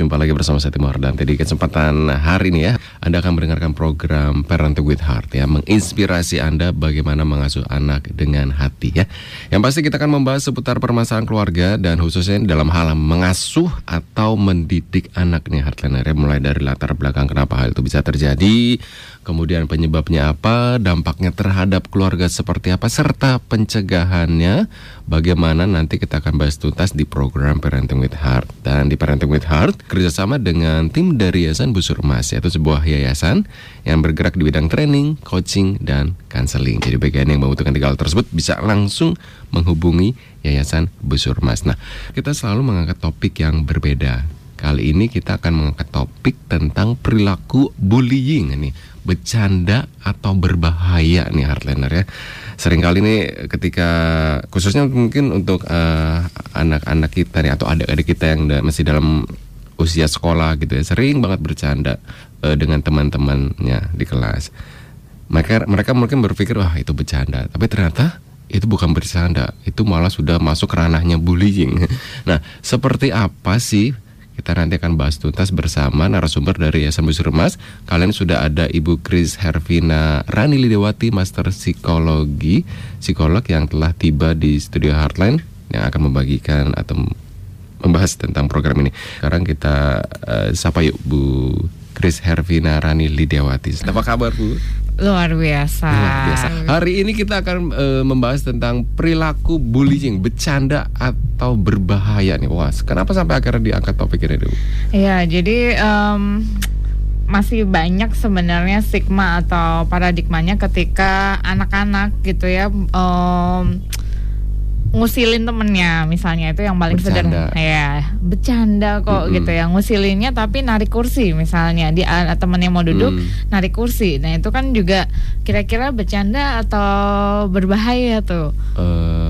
Jumpa lagi bersama saya Timur. Dan di kesempatan hari ini ya Anda akan mendengarkan program Parenting with Heart ya Menginspirasi Anda bagaimana mengasuh anak dengan hati ya. Yang pasti kita akan membahas seputar permasalahan keluarga Dan khususnya dalam hal mengasuh atau mendidik anak nih Heartliner ya. Mulai dari latar belakang kenapa hal itu bisa terjadi Kemudian penyebabnya apa Dampaknya terhadap keluarga seperti apa Serta pencegahannya. Bagaimana nanti kita akan bahas tuntas di program Parenting with Heart. Dan di Parenting with Heart kerjasama dengan tim dari Yayasan Busur Emas Yaitu sebuah yayasan yang bergerak di bidang training, coaching, dan counseling. Jadi bagian yang membutuhkan tiga tersebut bisa langsung menghubungi Yayasan Busur Emas. Nah kita selalu mengangkat topik yang berbeda. Kali ini kita akan mengangkat topik tentang perilaku bullying nih bercanda atau berbahaya nih Heartliner ya. Sering kali nih ketika khususnya mungkin untuk anak anak-anak kita nih atau adik-adik kita yang masih dalam usia sekolah gitu ya, sering banget bercanda uh, dengan teman-temannya di kelas. Mereka mereka mungkin berpikir wah itu bercanda, tapi ternyata itu bukan bercanda, itu malah sudah masuk ranahnya bullying. Nah, seperti apa sih kita nanti akan bahas tuntas bersama narasumber dari Yayasan Busur Emas. Kalian sudah ada Ibu Kris Hervina Rani Lidewati, Master Psikologi, psikolog yang telah tiba di studio Heartline yang akan membagikan atau membahas tentang program ini. Sekarang kita uh, sapa yuk Bu Kris Hervina Rani Lidewati. Apa kabar Bu? Luar biasa. Luar biasa. Hari ini kita akan uh, membahas tentang perilaku bullying, bercanda atau berbahaya nih. Wah, kenapa sampai akhirnya diangkat topik ini dulu? Iya, jadi um, masih banyak sebenarnya stigma atau paradigmanya ketika anak-anak gitu ya um, ngusilin temennya misalnya itu yang paling sederhana. Ya bercanda kok mm -hmm. gitu ya ngusilinnya tapi narik kursi misalnya. Di temennya mau duduk mm. narik kursi. Nah itu kan juga kira-kira bercanda atau berbahaya tuh? Uh,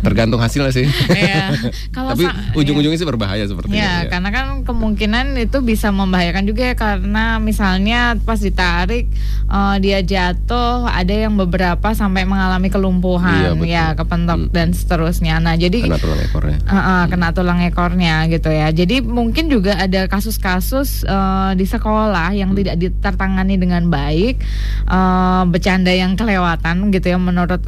tergantung hasilnya sih. Iya. Kalau Tapi ujung-ujungnya sih berbahaya seperti ya, ya. karena kan kemungkinan itu bisa membahayakan juga ya karena misalnya pas ditarik uh, dia jatuh, ada yang beberapa sampai mengalami kelumpuhan, iya, ya kepentok hmm. dan seterusnya. Nah, jadi kena tulang ekornya. Uh, uh, kena tulang ekornya gitu ya. Jadi mungkin juga ada kasus-kasus uh, di sekolah yang hmm. tidak ditertangani dengan baik, uh, bercanda yang kelewatan gitu ya menurut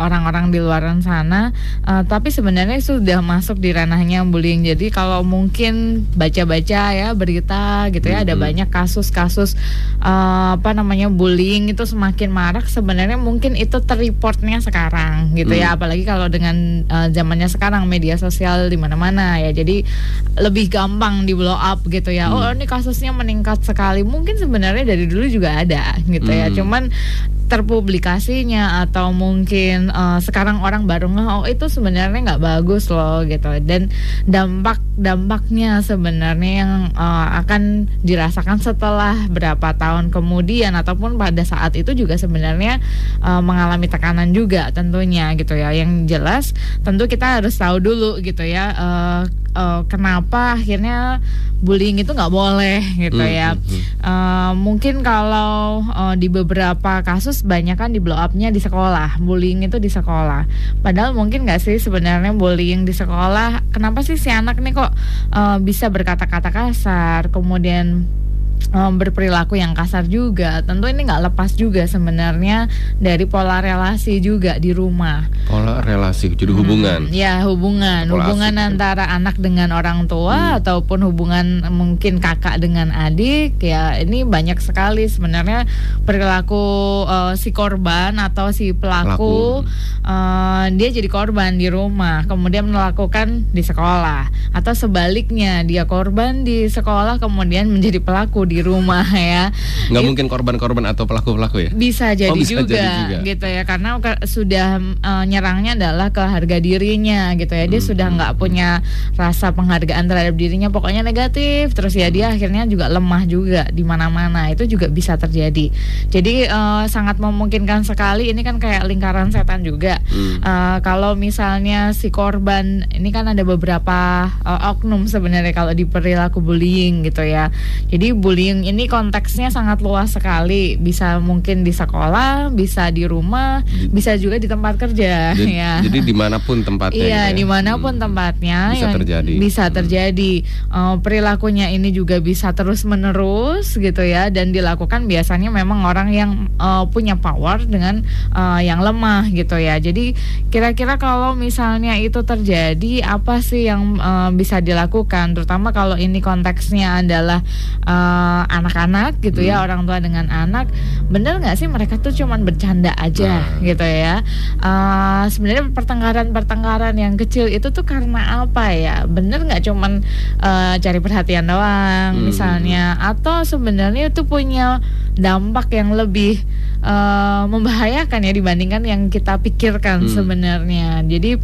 orang-orang uh, di luar sana Uh, tapi sebenarnya sudah masuk di ranahnya bullying. Jadi kalau mungkin baca-baca ya berita gitu ya, mm -hmm. ada banyak kasus-kasus uh, apa namanya bullying itu semakin marak. Sebenarnya mungkin itu terreportnya sekarang gitu mm. ya, apalagi kalau dengan uh, zamannya sekarang media sosial di mana-mana ya. Jadi lebih gampang di blow up gitu ya. Mm. Oh ini kasusnya meningkat sekali. Mungkin sebenarnya dari dulu juga ada gitu mm. ya. Cuman terpublikasinya atau mungkin uh, sekarang orang baru nge oh itu sebenarnya nggak bagus loh gitu. Dan dampak dampaknya sebenarnya yang uh, akan dirasakan setelah berapa tahun kemudian ataupun pada saat itu juga sebenarnya uh, mengalami tekanan juga tentunya gitu ya. Yang jelas tentu kita harus tahu dulu gitu ya uh, uh, kenapa akhirnya bullying itu nggak boleh gitu hmm, ya. Hmm, Uh, mungkin kalau uh, di beberapa kasus banyak kan di blow upnya di sekolah, bullying itu di sekolah. Padahal mungkin nggak sih sebenarnya bullying di sekolah. Kenapa sih si anak nih kok uh, bisa berkata-kata kasar, kemudian um, berperilaku yang kasar juga. Tentu ini nggak lepas juga sebenarnya dari pola relasi juga di rumah. Pola relasi, jadi hubungan. Hmm, ya hubungan, pola hubungan asik. antara anak dengan orang tua hmm. ataupun hubungan mungkin kakak dengan adik. Ya ini banyak sekali sebenarnya perilaku uh, si korban atau si pelaku, pelaku. Uh, dia jadi korban di rumah, kemudian melakukan di sekolah atau sebaliknya dia korban di sekolah kemudian menjadi pelaku di rumah ya. Nggak It, mungkin korban-korban atau pelaku-pelaku ya? Bisa jadi, oh, bisa juga, jadi juga gitu ya karena sudah uh, nyerangnya adalah ke harga dirinya gitu ya. Dia hmm, sudah hmm, nggak hmm. punya rasa penghargaan terhadap dirinya pokoknya negatif terus ya dia akhirnya juga lemah juga di mana-mana. Itu juga bisa terjadi. Jadi uh, sangat memungkinkan sekali ini kan kayak lingkaran setan juga. Hmm. Uh, kalau misalnya si korban ini kan ada beberapa uh, oknum sebenarnya kalau di perilaku bullying gitu ya. Jadi bullying bullying ini konteksnya sangat luas sekali. Bisa mungkin di sekolah, bisa di rumah, bisa juga di tempat kerja. Jadi, ya. jadi di mana pun tempatnya. Iya, gitu ya? di mana pun Hmm. tempatnya Bisa yang terjadi. Bisa Hmm. terjadi. Eh, perilakunya ini juga bisa terus menerus gitu ya, dan dilakukan biasanya memang orang yang eh, punya power dengan eh, yang lemah gitu ya. Jadi kira-kira kalau misalnya itu terjadi, apa sih yang eh, bisa dilakukan? Terutama kalau ini konteksnya adalah anak-anak gitu ya, Hmm. orang tua dengan anak, bener nggak sih mereka tuh cuman bercanda aja Nah. gitu ya? Eh, sebenarnya pertengkaran-pertengkaran yang kecil itu tuh karena apa ya? Bener nggak cuman eh, cari perhatian doang Hmm. misalnya, atau sebenarnya itu punya dampak yang lebih eh, membahayakan ya dibandingkan yang kita pikirkan Hmm. sebenarnya. Jadi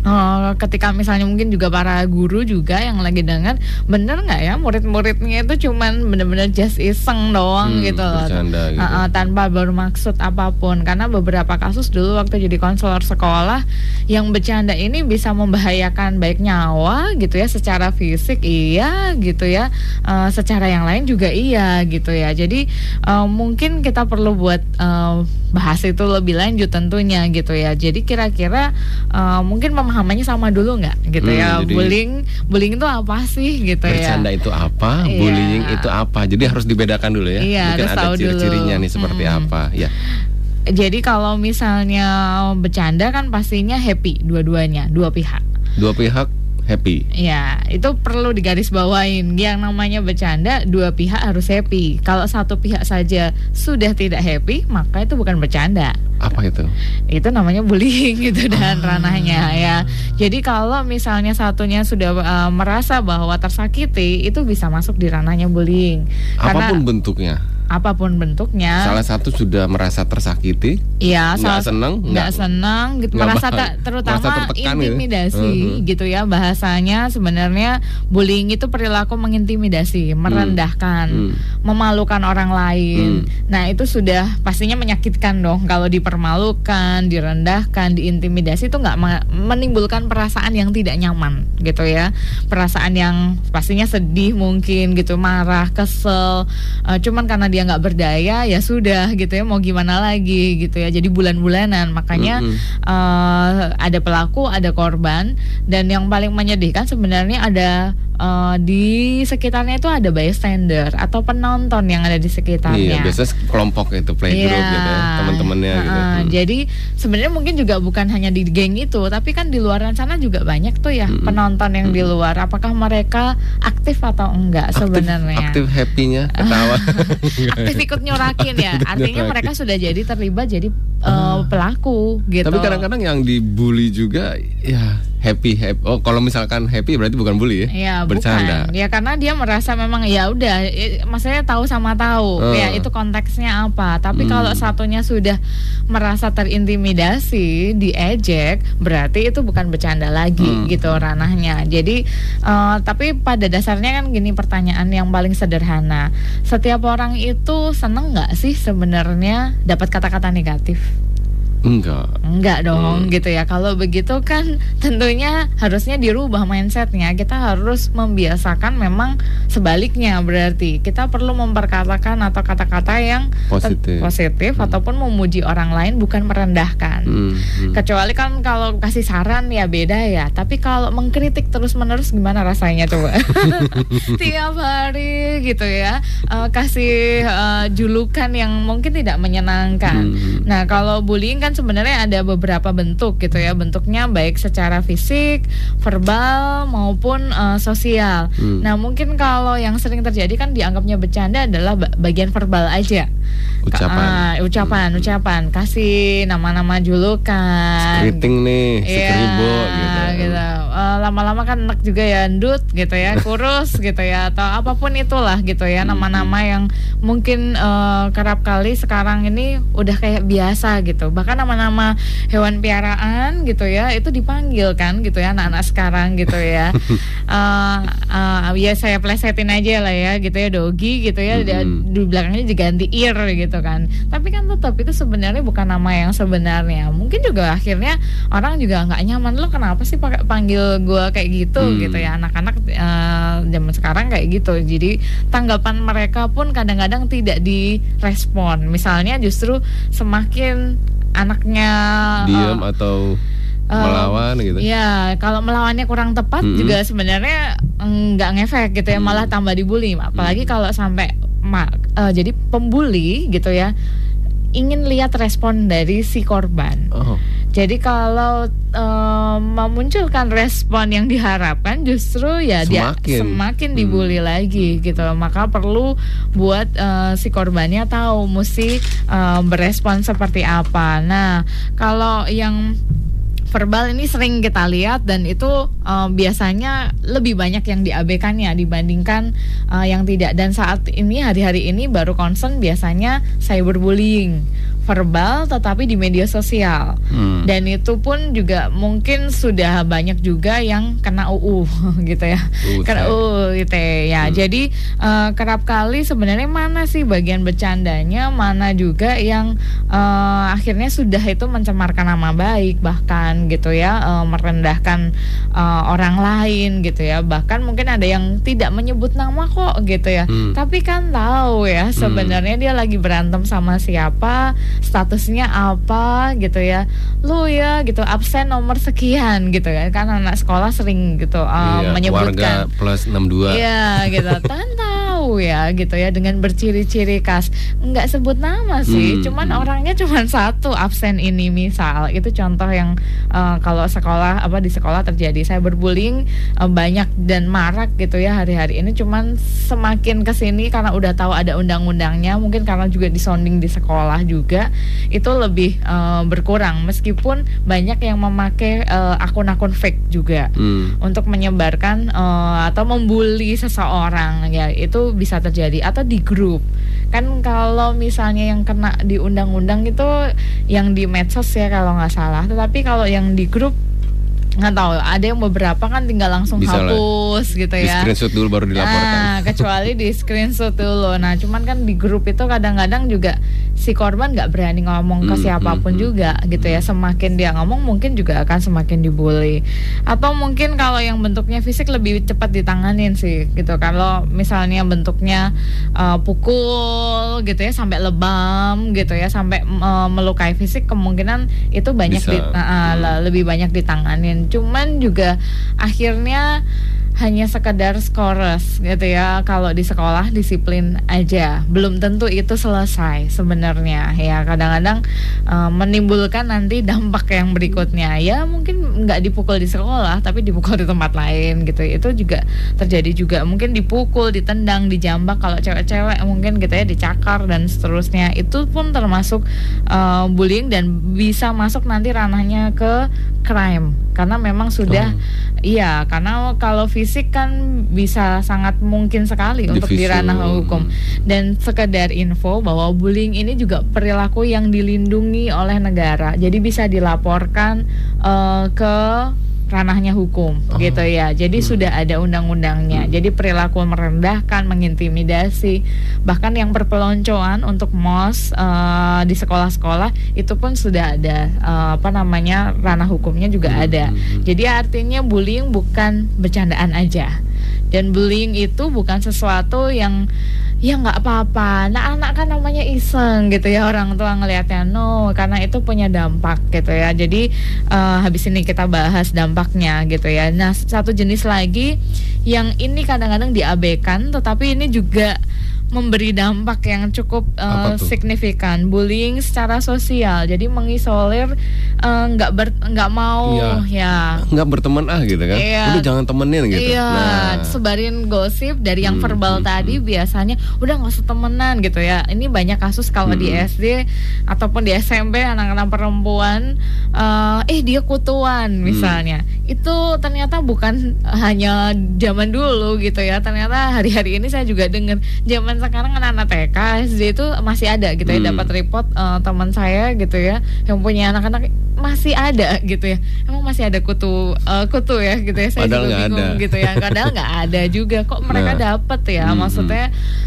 eh, ketika misalnya mungkin juga para guru juga yang lagi dengar, bener nggak ya murid-muridnya itu cuman bener-bener just iseng doang Hmm, gitu loh. bercanda gitu. Uh, uh, tanpa bermaksud apa pun karena beberapa kasus dulu waktu jadi konselor sekolah yang bercanda ini bisa membahayakan baik nyawa gitu ya secara fisik iya gitu ya Uh, secara yang lain juga iya gitu ya jadi uh, mungkin kita perlu buat uh, bahas itu lebih lanjut tentunya gitu ya jadi kira-kira uh, mungkin pemahamannya sama dulu nggak gitu Hmm, ya jadi- bullying bullying itu apa sih gitu Bercanda ya itu apa, Iya. bullying itu apa. Jadi harus dibedakan dulu ya. Iya, Mungkin ada ciri-cirinya nih seperti Hmm. apa. Ya. Jadi kalau misalnya bercanda kan pastinya happy dua-duanya, dua pihak. Dua pihak happy. Ya, itu perlu digarisbawain. Yang namanya bercanda, dua pihak harus happy. Kalau satu pihak saja sudah tidak happy, maka itu bukan bercanda. Apa itu? Itu namanya bullying gitu dan Ah. ranahnya ya. Jadi kalau misalnya satunya sudah uh, merasa bahwa tersakiti, itu bisa masuk di ranahnya bullying. Karena Apa pun bentuknya. Apa pun bentuknya. Salah satu sudah merasa tersakiti, Iya, nggak salah- seneng, nggak senang gitu, merasa tak- terutama merasa tertekan gitu. intimidasi Mhm. gitu ya bahasanya sebenarnya bullying itu perilaku mengintimidasi, merendahkan, Hmm. memalukan orang lain. Nah itu sudah pastinya menyakitkan dong kalau dipermalukan, direndahkan, diintimidasi itu nggak me- menimbulkan perasaan yang tidak nyaman gitu ya, perasaan yang pastinya sedih mungkin gitu, marah, kesel, Eh, cuman karena dia nggak berdaya ya sudah gitu ya mau gimana lagi gitu ya jadi bulan-bulanan makanya Mm-mm. eh, ada pelaku ada korban dan yang paling menyedihkan sebenarnya ada eh, di sekitarnya itu ada bystander atau penonton yang ada di sekitarnya Iya, biasanya kelompok itu playgroup Iya. gitu ya, teman-temannya gitu. Heeh, Hmm. Jadi sebenarnya mungkin juga bukan hanya di geng itu, tapi kan di luar sana juga banyak tuh ya Mm-mm. penonton yang di luar. Apakah mereka aktif atau enggak Aktif- sebenarnya? Aktif happy-nya ketawa. aktif ikut nyorakin ya. Artinya mereka sudah jadi terlibat jadi eh, pelaku gitu. Tapi kadang-kadang yang dibully juga ya happy happy. Oh, kalau misalkan happy berarti bukan bully ya? Ya Bercanda. bukan. Ya karena dia merasa memang ya udah, maksudnya tahu sama tahu. Eh. Ya itu konteksnya apa. Tapi Hmm. kalau satunya sudah merasa terintimidasi, diejek, berarti itu bukan bercanda lagi Hmm. gitu ranahnya. Jadi eh, tapi pada dasarnya kan gini pertanyaan yang paling sederhana. Setiap orang itu seneng nggak sih sebenarnya dapat kata-kata negatif? Enggak. Enggak dong Hmm. gitu ya. Kalau begitu kan tentunya harusnya dirubah mindsetnya. Kita harus membiasakan memang sebaliknya berarti kita perlu memperkatakan atau kata-kata yang Positif. positif ataupun memuji orang lain bukan merendahkan. Hmm, hmm. Kecuali kan kalau kasih saran ya beda ya. Tapi kalau mengkritik terus-menerus gimana rasanya coba? Tiap hari gitu ya. Eh, kasih eh, julukan yang mungkin tidak menyenangkan. Hmm. Nah, kalau bullying kan sebenarnya ada beberapa bentuk gitu ya. Bentuknya baik secara fisik, verbal maupun eh, sosial. Hmm. Nah, mungkin kalau yang sering terjadi kan dianggapnya bercanda adalah ba- bagian verbal aja. Ucapan. Ah, ucapan, Hmm. ucapan. Kasih nama-nama julukan. Keriting nih, Iya, sekeribo gitu. gitu. Eh, lama-lama kan enak juga ya ndut gitu ya, kurus gitu ya atau apa pun itulah gitu ya Hmm, nama-nama yang mungkin eh, kerap kali sekarang ini udah kayak biasa gitu. Bahkan nama-nama hewan piaraan gitu ya itu dipanggil kan gitu ya anak-anak sekarang gitu ya. Eh, eh, ya saya plesetin aja lah ya gitu ya dogi gitu ya di- Mm-mm. di belakangnya diganti ear gitu kan tapi kan tetap itu sebenarnya bukan nama yang sebenarnya mungkin juga akhirnya orang juga nggak nyaman lo kenapa sih pakai panggil gue kayak gitu Hmm. gitu ya anak-anak eh, zaman sekarang kayak gitu jadi tanggapan mereka pun kadang-kadang tidak direspon misalnya justru semakin anaknya eh, Diam atau eh, melawan gitu. Iya, kalau melawannya kurang tepat Mm-mm. juga sebenarnya nggak ngefek gitu ya, Mm. malah tambah dibully. Apalagi Mm. kalau sampai ma- eh, jadi pembuli gitu ya, ingin lihat respon dari si korban. Oh. Jadi kalau eh, memunculkan respon yang diharapkan, justru ya dia Semakin. semakin Hmm. dibully lagi gitu. Maka perlu buat eh, si korbannya tahu mesti eh, berespon seperti apa. Nah, kalau yang verbal ini sering kita lihat dan itu eh, biasanya lebih banyak yang diabaikannya dibandingkan eh, yang tidak dan saat ini hari-hari ini baru concern biasanya cyberbullying verbal tetapi di media sosial Hmm. dan itu pun juga mungkin sudah banyak juga yang kena UU gitu ya kena. UU ITE ya Hmm. jadi eh, kerap kali sebenarnya mana sih bagian bercandanya mana juga yang eh, akhirnya sudah itu mencemarkan nama baik bahkan gitu ya eh, merendahkan eh, orang lain gitu ya bahkan mungkin ada yang tidak menyebut nama kok gitu ya Hmm. tapi kan tahu ya sebenarnya dia lagi berantem sama siapa statusnya apa gitu ya. Lu ya gitu absen nomor sekian gitu kan. Kan anak sekolah sering gitu uh, Iya, menyebutkan. warga plus 62. Iya gitu. Tan tahu ya gitu ya dengan berciri-ciri khas. Nggak sebut nama sih Hmm, cuman hmm. orangnya cuma satu absen ini misal. Itu contoh yang uh, kalau sekolah apa di sekolah terjadi. Cyberbullying uh, banyak dan marak gitu ya hari-hari ini. Cuman semakin ke sini karena udah tahu ada undang-undangnya mungkin karena juga disonding di sekolah juga itu lebih uh, berkurang. Meskipun banyak yang memakai uh, akun-akun fake juga. Hmm. untuk menyebarkan eh, atau membuli seseorang ya itu bisa terjadi. Atau di grup. Kan kalau misalnya yang kena di undang-undang itu yang di medsos ya kalau nggak salah. Tetapi kalau yang di grup nggak tahu ada yang beberapa kan tinggal langsung Bisa lah. hapus gitu Di ya screenshot dulu baru dilaporkan. Nah, kecuali di screenshot dulu. Nah, cuman kan di grup itu kadang-kadang juga si korban nggak berani ngomong ke Hmm, siapa pun hmm, hmm. juga gitu ya. Semakin dia ngomong mungkin juga akan semakin dibully. Atau mungkin kalau yang bentuknya fisik lebih cepat ditanganin sih gitu. Kalau misalnya bentuknya uh, pukul gitu ya sampai lebam gitu ya sampai uh, melukai fisik kemungkinan itu banyak Bisa. di, uh, Hmm. le- lebih banyak ditanganin. Cuman juga akhirnya hanya sekedar skores gitu ya. Kalau di sekolah disiplin aja. Belum tentu itu selesai sebenarnya ya. Kadang-kadang eh, menimbulkan nanti dampak yang berikutnya. Ya mungkin nggak dipukul di sekolah tapi dipukul di tempat lain gitu. Itu juga terjadi juga. Mungkin dipukul ditendang dijambak. Kalau cewek-cewek mungkin gitu ya dicakar dan seterusnya. Itu pun termasuk eh, bullying dan bisa masuk nanti ranahnya ke crime. Karena memang sudah Oh. Iya, karena kalau fisik kan bisa sangat mungkin sekali untuk di ranah hukum. Dan sekedar info bahwa bullying ini juga perilaku yang dilindungi oleh negara. Jadi bisa dilaporkan eh, ke ranahnya hukum Oh. gitu ya. Jadi sudah ada undang-undangnya. Hmm. Jadi perilaku merendahkan, mengintimidasi, bahkan yang berpeloncoan untuk mos eh, di sekolah-sekolah itu pun sudah ada eh, apa namanya ranah hukumnya juga Hmm, ada. hmm, hmm. Jadi artinya bullying bukan bercandaan aja. Dan bullying itu bukan sesuatu yang ya nggak apa-apa. Nah anak kan namanya iseng gitu ya orang tua ngelihatnya no karena itu punya dampak gitu ya. Jadi eh, habis ini kita bahas dampaknya gitu ya. Nah satu jenis lagi yang ini kadang-kadang diabaikan tetapi ini juga memberi dampak yang cukup tuh? signifikan bullying secara sosial jadi mengisolir eh, nggak ber nggak mau Iya. ya nggak berteman ah gitu kan Iya. udah jangan temenin gitu Iya, nah sebarin gosip dari yang Hmm, verbal hmm, tadi biasanya udah nggak usah temenan gitu ya. Ini banyak kasus kalau di Hmm. SD ataupun di SMP anak-anak perempuan eh eh dia kutuan Hmm. misalnya. Itu ternyata bukan hanya zaman dulu gitu ya. Ternyata hari-hari ini saya juga dengar zaman sekarang anak-anak TK SD itu masih ada gitu ya Hmm. dapat report eh, teman saya gitu ya yang punya anak-anak masih ada gitu ya. Emang masih ada kutu uh, kutu ya gitu ya? Saya Padahal juga bingung ada. gitu ya. Padahal nggak ada juga. Kok mereka Nah. dapat ya? Hmm, maksudnya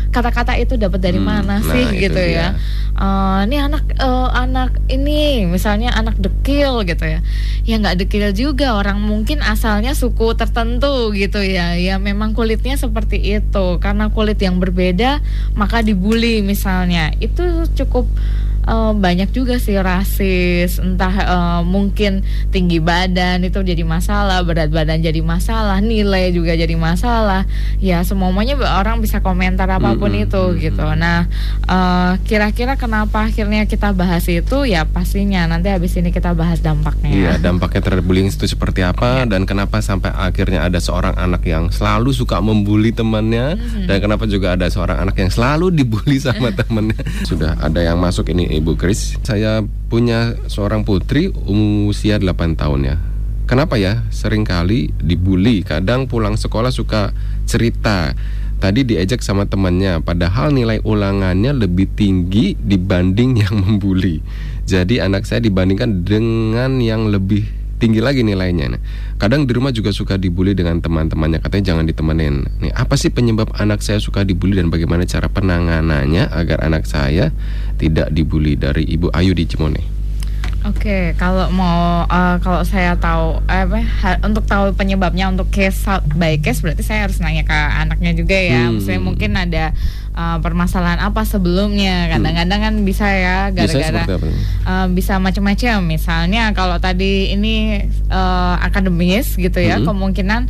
kata-kata itu dapat dari Hmm, mana nah, sih itu gitu ya? Eh, ini anak eh, anak ini misalnya anak dekil gitu ya. Ya nggak dekil juga. Orang mungkin asalnya suku tertentu gitu ya. Ya memang kulitnya seperti itu. Karena kulit yang berbeda maka dibully misalnya. Itu cukup eh, banyak juga sih rasis entah eh, mungkin tinggi badan itu jadi masalah berat badan jadi masalah nilai juga jadi masalah ya semuanya orang bisa komentar apa pun Mm-mm, itu mm-mm. gitu nah eh, kira-kira kenapa akhirnya kita bahas itu ya pastinya nanti habis ini kita bahas dampaknya Iya, dampaknya terhadap bullying itu seperti apa dan kenapa sampai akhirnya ada seorang anak yang selalu suka membuli temannya Mhm. dan kenapa juga ada seorang anak yang selalu dibully sama temannya. Sudah ada yang masuk ini Ibu Kris. Saya punya seorang putri usia 8 tahun ya. Kenapa ya sering kali dibully? Kadang pulang sekolah suka cerita Tadi diejek sama temannya, padahal nilai ulangannya lebih tinggi dibanding yang membuli. Jadi anak saya dibandingkan dengan yang lebih tinggi lagi nilainya. Nah, kadang di rumah juga suka dibully dengan teman-temannya, katanya jangan ditemenin. Nih, apa sih penyebab anak saya suka dibully dan bagaimana cara penanganannya agar anak saya tidak dibully dari Ibu Ayu di Cimone? Oke, kalau mau eh, kalau saya tahu eh, apa ha- untuk tahu penyebabnya untuk case by case berarti saya harus nanya ke anaknya juga ya. Hmm. Maksudnya mungkin ada eh, permasalahan apa sebelumnya. Kadang-kadang kan bisa ya Hmm. Gara-gara eh, bisa macam-macam. Misalnya kalau tadi ini eh, akademis gitu ya, Hmm. kemungkinan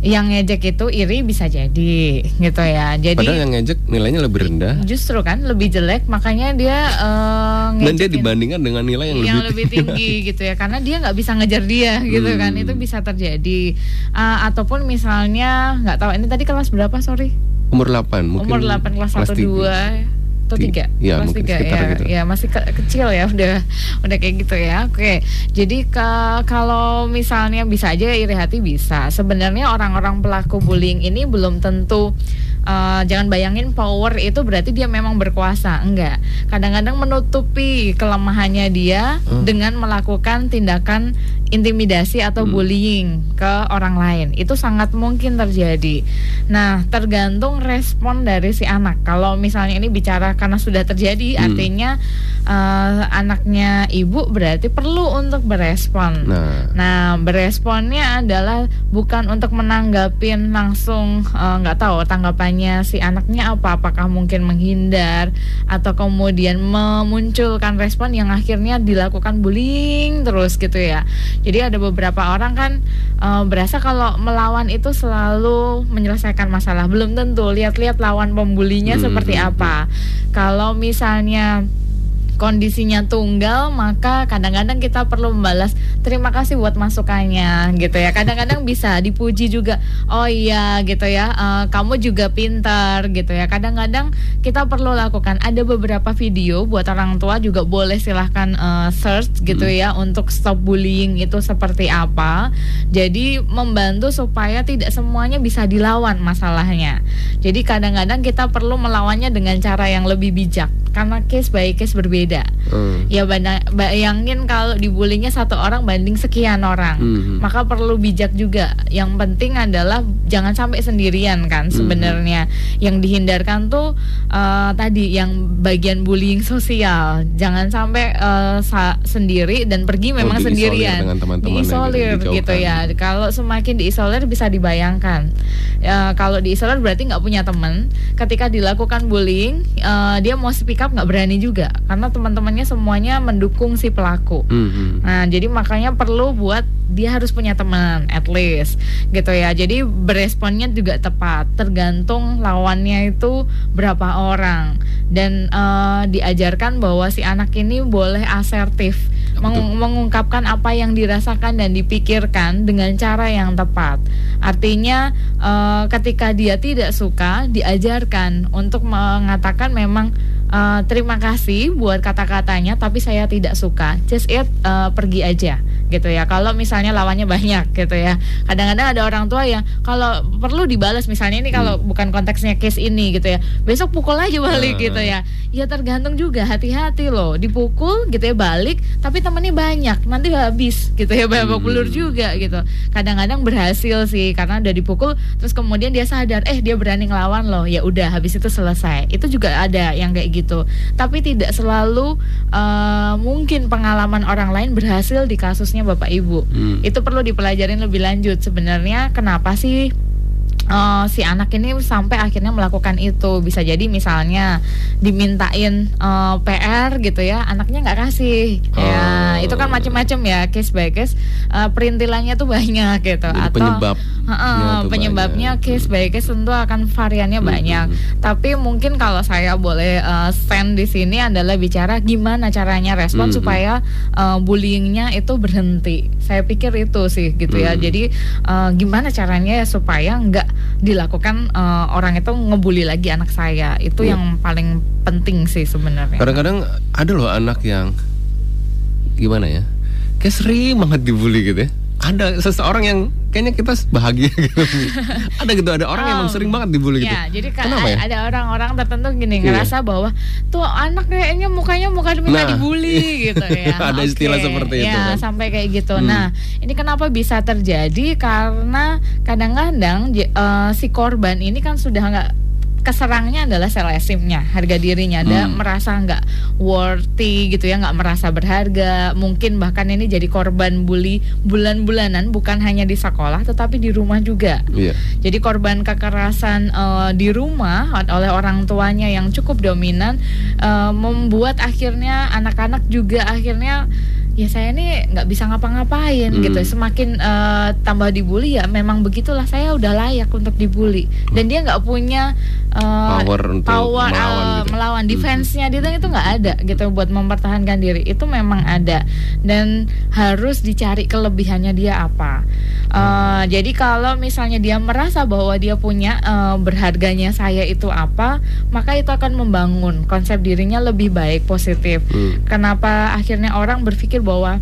yang ngejek itu iri bisa jadi gitu ya. Jadi Padahal yang ngejek nilainya lebih rendah justru kan lebih jelek makanya dia eh, dan dia dibandingkan dengan nilai yang, yang lebih, lebih tinggi gitu ya karena dia nggak bisa ngejar dia gitu kan Hmm. itu bisa terjadi Ah, ataupun misalnya nggak tahu ini tadi kelas berapa sorry umur 8 mungkin. Umur 8 kelas 1 tiga. 2 atau Ti- tiga? iya, kelas mungkin tiga sekitar ya. gitu. ya masih ke- kecil ya udah udah kayak gitu ya. Oke jadi ke kalau misalnya bisa aja iri hati bisa. Sebenarnya orang-orang pelaku bullying ini belum tentu eh, jangan bayangin power itu berarti dia memang berkuasa enggak kadang-kadang menutupi kelemahannya dia Hmm. dengan melakukan tindakan intimidasi atau Hmm. bullying ke orang lain itu sangat mungkin terjadi. Nah, tergantung respon dari si anak. Kalau misalnya ini bicara karena sudah terjadi, Hmm. artinya eh, anaknya ibu berarti perlu untuk berespon. Nah, Nah, beresponnya adalah bukan untuk menanggapin langsung eh, nggak tahu tanggapannya si anaknya apa, apakah mungkin menghindar atau kemudian memunculkan respon yang akhirnya dilakukan bullying terus gitu ya. Jadi ada beberapa orang kan eh, berasa kalau melawan itu selalu menyelesaikan masalah. Belum tentu. Lihat-lihat lawan pembulinya Hmm, seperti hmm, apa. Kalau misalnya kondisinya tunggal maka kadang-kadang kita perlu membalas terima kasih buat masukannya gitu ya kadang-kadang bisa dipuji juga oh iya gitu ya eh, kamu juga pintar gitu ya kadang-kadang kita perlu lakukan ada beberapa video buat orang tua juga boleh silahkan eh, search gitu Hmm. ya untuk stop bullying itu seperti apa jadi membantu supaya tidak semuanya bisa dilawan masalahnya jadi kadang-kadang kita perlu melawannya dengan cara yang lebih bijak karena case by case berbeda. Hmm. Ya bayangin kalau dibulinya satu orang banding sekian orang. Hmm. Maka perlu bijak juga. Yang penting adalah jangan sampai sendirian kan Mhm. sebenarnya. Yang dihindarkan tuh eh, tadi yang bagian bullying sosial. Jangan sampai eh, sa- sendiri dan pergi memang diisolir sendirian. gitu, Diisolir dijauhkan. gitu ya. Kalau semakin diisolir bisa dibayangkan. Ya, kalau diisolir berarti nggak punya teman. Ketika dilakukan bullying, eh, dia mau speak up nggak berani juga karena teman-temannya semuanya mendukung si pelaku. Hmm, hmm. Nah, jadi makanya perlu buat dia harus punya teman at least gitu ya. Jadi beresponnya juga tepat, tergantung lawannya itu berapa orang dan eh, diajarkan bahwa si anak ini boleh asertif mengu- mengungkapkan apa yang dirasakan dan dipikirkan dengan cara yang tepat. Artinya eh, ketika dia tidak suka diajarkan untuk mengatakan memang eh, terima kasih buat kata-katanya tapi saya tidak suka. Just it eh, pergi aja gitu ya. Kalau misalnya lawannya banyak gitu ya. Kadang-kadang ada orang tua yang kalau perlu dibalas misalnya ini kalau bukan konteksnya case ini gitu ya. Besok pukul aja balik Ah. gitu ya. Ya tergantung juga hati-hati loh. Dipukul gitu ya balik tapi temannya banyak nanti habis gitu ya babak Hmm. belur juga gitu kadang-kadang berhasil sih karena udah dipukul terus kemudian dia sadar eh dia berani ngelawan loh ya udah habis itu selesai itu juga ada yang kayak gitu tapi tidak selalu eh, mungkin pengalaman orang lain berhasil di kasusnya bapak ibu Hmm. itu perlu dipelajarin lebih lanjut sebenarnya kenapa sih eh, si anak ini sampai akhirnya melakukan itu bisa jadi misalnya dimintain eh, PR gitu ya anaknya nggak kasih ya Oh. itu kan macam-macam ya case by case Eh, perintilannya tuh banyak gitu Jadi atau penyebabnya Heeh, tuh penyebabnya banyak. case by case tentu akan variannya Hmm, banyak hmm, tapi mungkin kalau saya boleh eh, stand di sini adalah bicara gimana caranya respon Hmm, supaya eh, bullyingnya itu berhenti. Saya pikir itu sih gitu ya. Hmm. Jadi eh, gimana caranya ya supaya nggak dilakukan eh, orang itu ngebully lagi anak saya. Itu Iya. yang paling penting sih sebenarnya. Kadang-kadang ada loh anak yang gimana ya? Kayak sering banget dibully gitu ya. Ada seseorang yang kayaknya kita bahagia gitu. ada gitu, ada orang yang emang Oh. sering banget dibully gitu. Ya, jadi Kenapa ya? ada orang-orang tertentu gini Iya. ngerasa bahwa tuh anak kayaknya mukanya muka minta Nah, dibully gitu ya. ada istilah Oke, seperti itu Ya, kan. sampai kayak gitu. Hmm. Nah, ini kenapa bisa terjadi? Karena kadang-kadang eh, si korban ini kan sudah nggak keserangnya adalah self esteemnya, harga dirinya, ada Hmm. merasa nggak worthy gitu ya, nggak merasa berharga. Mungkin bahkan ini jadi korban bully bulan-bulanan, bukan hanya di sekolah, tetapi di rumah juga. Iya. Jadi korban kekerasan eh, di rumah oleh orang tuanya yang cukup dominan eh, membuat akhirnya anak-anak juga akhirnya ya saya ini nggak bisa ngapa-ngapain Hmm. gitu. Semakin eh, tambah dibully ya memang begitulah saya udah layak untuk dibully dan dia nggak punya eh, Power untuk power, melawan eh, gitu. melawan Hmm. defense-nya dia itu nggak ada gitu buat mempertahankan diri itu memang ada dan harus dicari kelebihannya dia apa. Eh, jadi kalau misalnya dia merasa bahwa dia punya eh, berharganya saya itu apa, maka itu akan membangun konsep dirinya lebih baik positif. Hmm. Kenapa akhirnya orang berpikir bahwa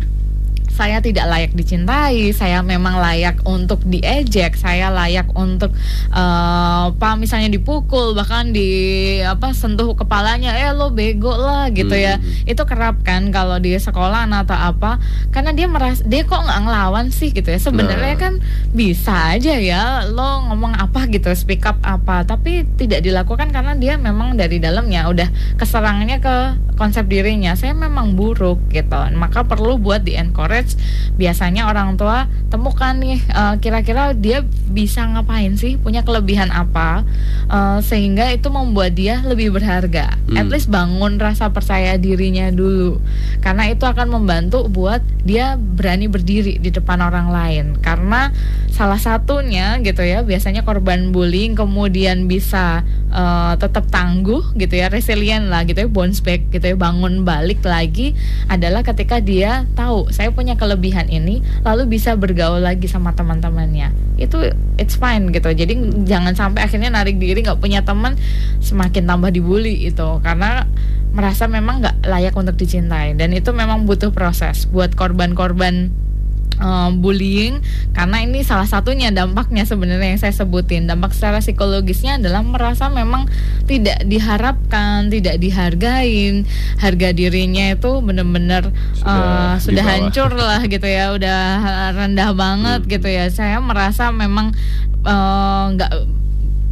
saya tidak layak dicintai, saya memang layak untuk diejek, saya layak untuk eh, apa misalnya dipukul bahkan di apa sentuh kepalanya, eh lo bego lah gitu ya. Hmm. Itu kerap kan kalau di sekolah atau apa, karena dia merasa dia kok nggak ngelawan sih gitu ya. Sebenarnya Nah. kan bisa aja ya lo ngomong apa gitu, speak up apa, tapi tidak dilakukan karena dia memang dari dalamnya udah keserangnya ke konsep dirinya. Saya memang buruk gitu, maka perlu buat di encourage. Biasanya orang tua temukan nih eh, kira-kira dia bisa ngapain sih, punya kelebihan apa, eh, sehingga itu membuat dia lebih berharga. Hmm. At least bangun rasa percaya dirinya dulu, karena itu akan membantu buat dia berani berdiri di depan orang lain. Karena salah satunya gitu ya, biasanya korban bullying kemudian bisa eh, tetap tangguh gitu ya, resilient lah gitu ya, bounce back gitu ya, bangun balik lagi adalah ketika dia tahu saya punya kelebihan ini, lalu bisa bergaul lagi sama teman-temannya. Itu it's fine gitu. Jadi jangan sampai akhirnya narik diri nggak punya teman, semakin tambah dibully itu karena merasa memang nggak layak untuk dicintai dan itu memang butuh proses buat korban-korban eh, bullying karena ini salah satunya dampaknya sebenarnya yang saya sebutin. Dampak secara psikologisnya adalah merasa memang tidak diharapkan tidak dihargain. Harga dirinya itu benar-benar Sudah di sudah hancur lah gitu ya. Udah rendah banget Hmm. gitu ya. Saya merasa memang eh, nggak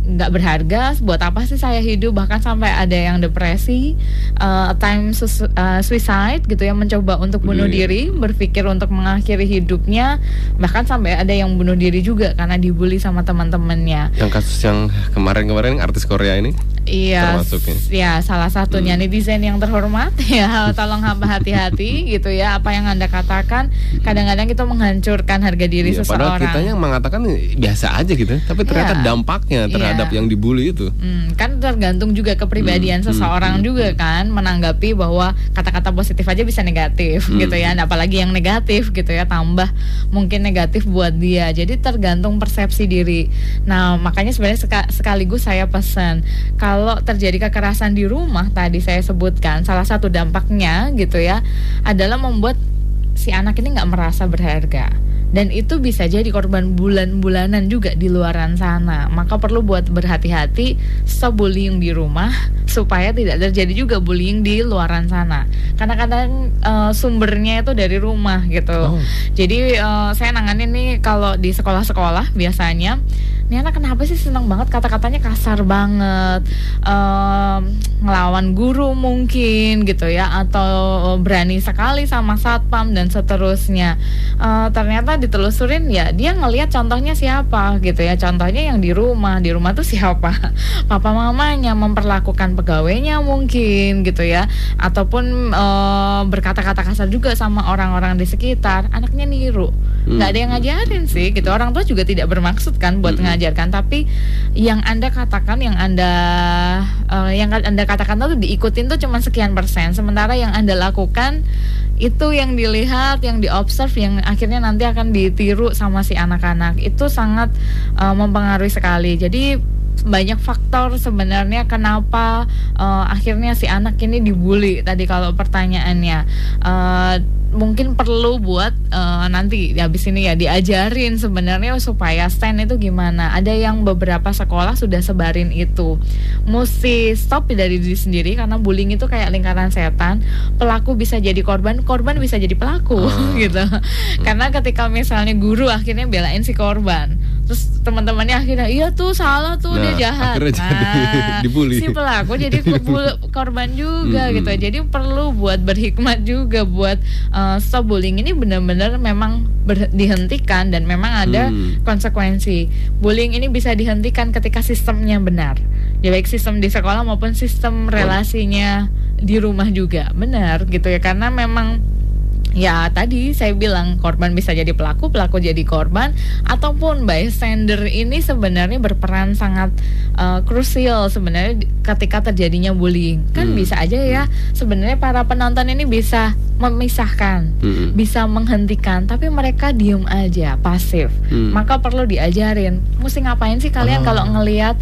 nggak berharga buat apa sih saya hidup? Bahkan sampai ada yang depresi uh, time uh, suicide gitu ya mencoba untuk bunuh Bunuh diri berpikir untuk mengakhiri hidupnya. Bahkan sampai ada yang bunuh diri juga karena dibully sama teman-temannya. Yang kasus yang kemarin-kemarin artis Korea ini Iya, Termasuk ya? ya salah satunya Hmm. netizen yang terhormat ya, tolong hamba hati-hati gitu ya apa yang anda katakan. Kadang-kadang itu menghancurkan harga diri Iya, padahal seseorang. kita yang mengatakan biasa aja gitu, tapi ternyata Iya. dampaknya terhadap Iya. yang dibully itu. Hmm, kan tergantung juga kepribadian Hmm, seseorang hmm, juga kan menanggapi bahwa kata-kata positif aja bisa negatif Hmm. gitu ya, Nah, apalagi yang negatif gitu ya tambah mungkin negatif buat dia. Jadi tergantung persepsi diri. Nah makanya sebenarnya seka- sekaligus saya pesan kalau terjadi kekerasan di rumah tadi saya sebutkan salah satu dampaknya gitu ya adalah membuat si anak ini nggak merasa berharga dan itu bisa jadi korban bulan-bulanan juga di luaran sana. Maka perlu buat berhati-hati stop bullying di rumah supaya tidak terjadi juga bullying di luaran sana. Karena kadang uh, sumbernya itu dari rumah gitu. Oh. Jadi uh, saya nanganin nih kalau di sekolah-sekolah biasanya ini anak kenapa sih senang banget? Kata-katanya kasar banget. Um, ngelawan guru mungkin gitu ya atau berani sekali sama satpam dan seterusnya. Uh, ternyata ditelusurin ya dia ngelihat contohnya siapa gitu ya. Contohnya yang di rumah. Di rumah tuh siapa? Papa mamanya memperlakukan pegawainya mungkin gitu ya. Ataupun uh, berkata-kata kasar juga sama orang-orang di sekitar. Anaknya niru. Nggak hmm. ada yang ngajarin sih gitu. Orang tua juga tidak bermaksud kan buat hmm. Ngajarkan tapi yang anda katakan yang anda uh, yang anda katakan tuh diikutin tuh cuma sekian persen. Sementara yang anda lakukan itu yang dilihat yang diobserv yang akhirnya nanti akan ditiru sama si anak-anak. Itu sangat uh, mempengaruhi sekali. Jadi banyak faktor sebenarnya kenapa uh, akhirnya si anak ini dibully tadi kalau pertanyaannya uh, mungkin perlu buat uh, nanti habis ini ya diajarin sebenarnya supaya stand itu gimana. Ada yang beberapa sekolah sudah sebarin itu. Mesti stop dari diri sendiri karena bullying itu kayak lingkaran setan. Pelaku bisa jadi korban, korban bisa jadi pelaku oh. gitu. Karena ketika misalnya guru akhirnya belain si korban, terus teman-temannya akhirnya iya tuh salah tuh nah, dia jahat. Nah, jadi dibully. Si pelaku jadi korban juga -hmm. gitu. Jadi perlu buat berhikmat juga buat uh, stop bullying ini benar-benar memang dihentikan dan memang ada hmm. konsekuensi. Bullying ini bisa dihentikan ketika sistemnya benar. Ya baik sistem di sekolah maupun sistem relasinya di rumah juga benar gitu ya karena memang ya tadi saya bilang korban bisa jadi pelaku, pelaku jadi korban ataupun bystander ini sebenarnya berperan sangat uh, krusial sebenarnya ketika terjadinya bullying. Kan hmm. bisa aja ya sebenarnya para penonton ini bisa memisahkan, hmm. bisa menghentikan, tapi mereka diem aja, pasif. Hmm. Maka perlu diajarin, mesti ngapain sih kalian oh. kalau ngelihat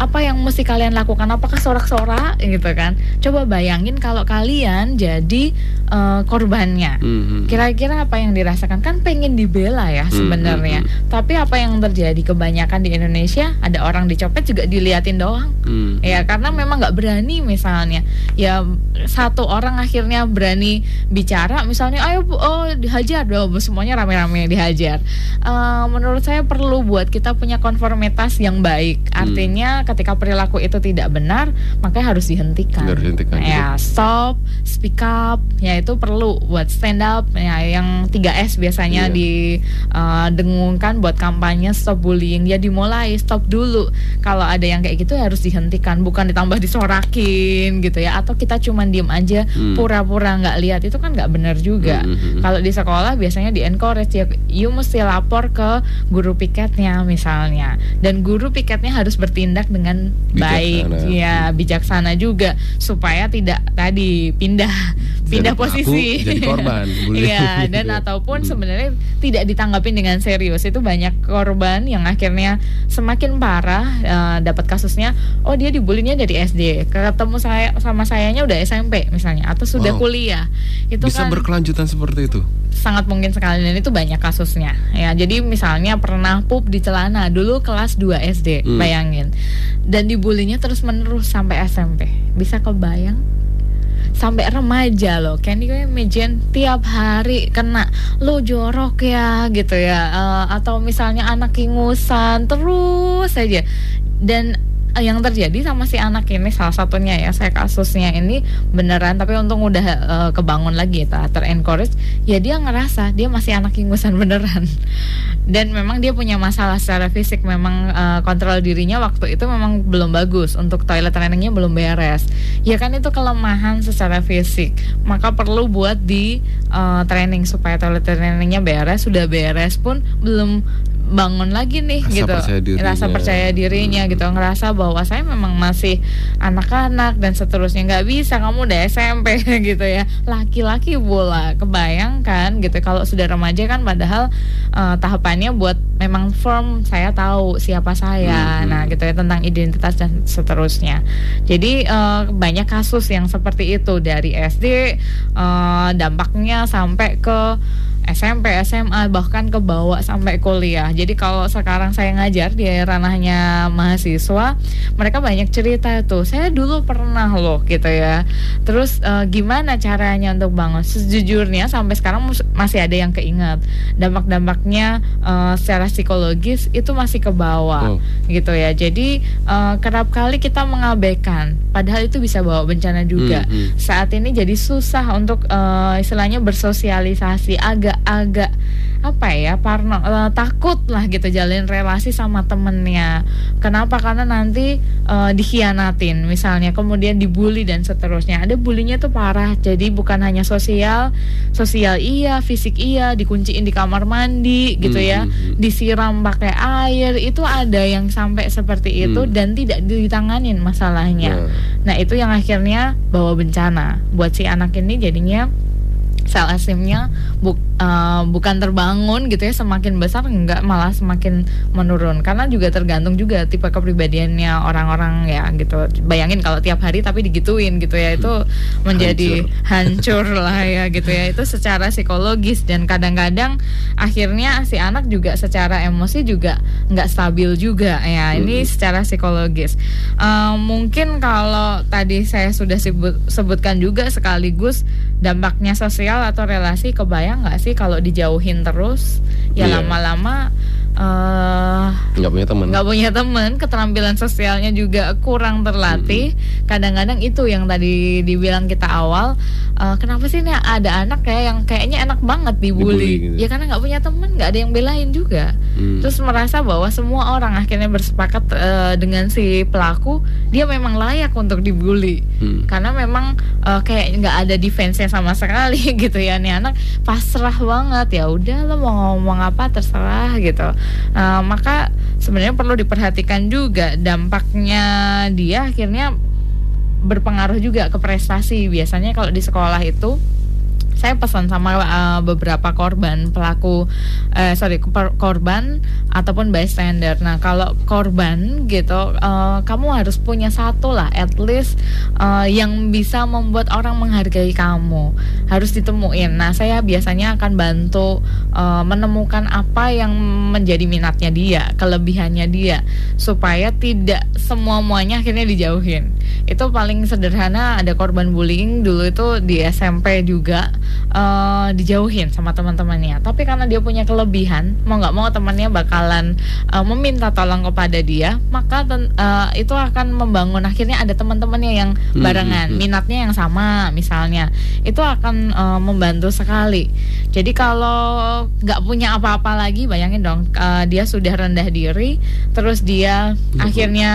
apa yang mesti kalian lakukan? Apakah sorak-sorak gitu kan? Coba bayangin kalau kalian jadi uh, korbannya. Hmm Mm-hmm. Kira-kira apa yang dirasakan kan pengen dibela ya mm-hmm. sebenarnya. Mm-hmm. Tapi apa yang terjadi kebanyakan di Indonesia ada orang dicopet juga diliatin doang. Mm. Ya karena memang nggak berani misalnya. Ya satu orang akhirnya berani bicara misalnya ayo oh dihajar dong semuanya rame-rame dihajar. Uh, menurut saya perlu buat kita punya konformitas yang baik. Mm. Artinya mm. ketika perilaku itu tidak benar maka harus dihentikan. Harus dihentikan. Ya stop, speak up. Ya itu perlu buat stand up ya yang 3S biasanya yeah. didengungkan uh, buat kampanye stop bullying ya dimulai stop dulu kalau ada yang kayak gitu harus dihentikan bukan ditambah disorakin gitu ya atau kita cuma diem aja hmm. pura-pura nggak -pura lihat itu kan nggak benar juga hmm, hmm, hmm. kalau di sekolah biasanya di encourage ya you mesti lapor ke guru piketnya misalnya dan guru piketnya harus bertindak dengan bijaksana. baik ya bijaksana juga supaya tidak tadi pindah pindah posisi jadi korban Iya, dan ataupun sebenarnya tidak ditanggapin dengan serius. Itu banyak korban yang akhirnya semakin parah uh, dapat kasusnya. Oh, dia dibulinya dari SD. Ketemu saya sama sayanya udah SMP misalnya atau sudah wow. kuliah. Itu bisa kan berkelanjutan seperti itu. Sangat mungkin sekali dan itu banyak kasusnya. Ya, jadi misalnya pernah pup di celana dulu kelas 2 SD, hmm. bayangin. Dan dibulinya terus-menerus sampai SMP. Bisa kebayang? Sampai remaja loh. Candy gue imagine tiap hari kena lo jorok ya gitu ya. Uh, atau misalnya anak ingusan terus saja dan yang terjadi sama si anak ini salah satunya ya saya kasusnya ini beneran tapi untung udah uh, kebangun lagi ya terencourage ya dia ngerasa dia masih anak ingusan beneran. Dan memang dia punya masalah secara fisik memang uh, kontrol dirinya waktu itu memang belum bagus untuk toilet trainingnya belum beres. Ya kan itu kelemahan secara fisik. Maka perlu buat di uh, training supaya toilet trainingnya beres sudah beres pun belum bangun lagi nih rasa gitu. percaya rasa percaya dirinya hmm. gitu. Ngerasa bahwa saya memang masih anak-anak dan seterusnya. Nggak bisa kamu udah SMP gitu ya. Laki-laki bola kebayangkan gitu. Kalau sudah remaja kan padahal uh, tahapannya buat memang firm saya tahu siapa saya. Hmm. nah gitu ya tentang identitas dan seterusnya. Jadi uh, banyak kasus yang seperti itu. Dari SD uh, dampaknya sampai ke SMP, SMA bahkan ke bawah sampai kuliah. Jadi kalau sekarang saya ngajar di ranahnya mahasiswa, mereka banyak cerita tuh. Saya dulu pernah loh gitu ya. Terus uh, gimana caranya untuk bangun? Sejujurnya sampai sekarang masih ada yang keingat. Dampak-dampaknya uh, secara psikologis itu masih ke bawah oh. gitu ya. Jadi uh, kerap kali kita mengabaikan padahal itu bisa bawa bencana juga. Hmm, hmm. Saat ini jadi susah untuk uh, istilahnya bersosialisasi agak agak apa ya parno uh, takut lah gitu jalin relasi sama temennya kenapa karena nanti uh, dikhianatin misalnya kemudian dibully dan seterusnya ada bulinya tuh parah jadi bukan hanya sosial sosial iya fisik iya dikunciin di kamar mandi gitu ya hmm, hmm, hmm. disiram pakai air itu ada yang sampai seperti itu hmm. dan tidak ditanganin masalahnya nah. nah itu yang akhirnya bawa bencana buat si anak ini jadinya sel asimnya bu, uh, bukan terbangun gitu ya semakin besar enggak malah semakin menurun. Karena juga tergantung juga tipe kepribadiannya orang-orang ya gitu. Bayangin kalau tiap hari tapi digituin gitu ya itu menjadi hancur, hancur lah ya gitu ya. Itu secara psikologis dan kadang-kadang akhirnya si anak juga secara emosi juga nggak stabil juga ya. Ini secara psikologis. Uh, mungkin kalau tadi saya sudah sebut, sebutkan juga sekaligus dampaknya sosial atau relasi kebayang nggak sih kalau dijauhin terus? Ya iya. lama-lama uh, nggak punya teman nggak punya teman keterampilan sosialnya juga kurang terlatih. Kadang-kadang itu yang tadi dibilang kita awal uh, kenapa sih nih ada anak kayak yang kayaknya enak banget dibully, dibully gitu. ya karena nggak punya teman nggak ada yang belain juga hmm. terus merasa bahwa semua orang akhirnya bersepakat uh, dengan si pelaku dia memang layak untuk dibully hmm. karena memang uh, kayak nggak ada defense-nya sama sekali gitu ya nih anak pasrah banget ya udah lo mau ngomong apa terserah gitu uh, maka sebenarnya perlu diperhatikan juga dampaknya dia akhirnya berpengaruh juga ke prestasi. Biasanya kalau di sekolah itu saya pesan sama uh, beberapa korban pelaku uh, sorry korban ataupun bystander. Nah kalau korban gitu, uh, kamu harus punya satu lah, at least uh, yang bisa membuat orang menghargai kamu harus ditemuin. Nah saya biasanya akan bantu uh, menemukan apa yang menjadi minatnya dia, kelebihannya dia, supaya tidak semua muanya akhirnya dijauhin. Itu paling sederhana ada korban bullying dulu itu di SMP juga uh, dijauhin sama teman-temannya tapi karena dia punya kelebihan mau nggak mau temannya bakalan uh, meminta tolong kepada dia maka uh, itu akan membangun akhirnya ada teman-temannya yang hmm, barengan hmm, hmm. minatnya yang sama misalnya itu akan uh, membantu sekali jadi kalau nggak punya apa-apa lagi bayangin dong uh, dia sudah rendah diri terus dia hmm. akhirnya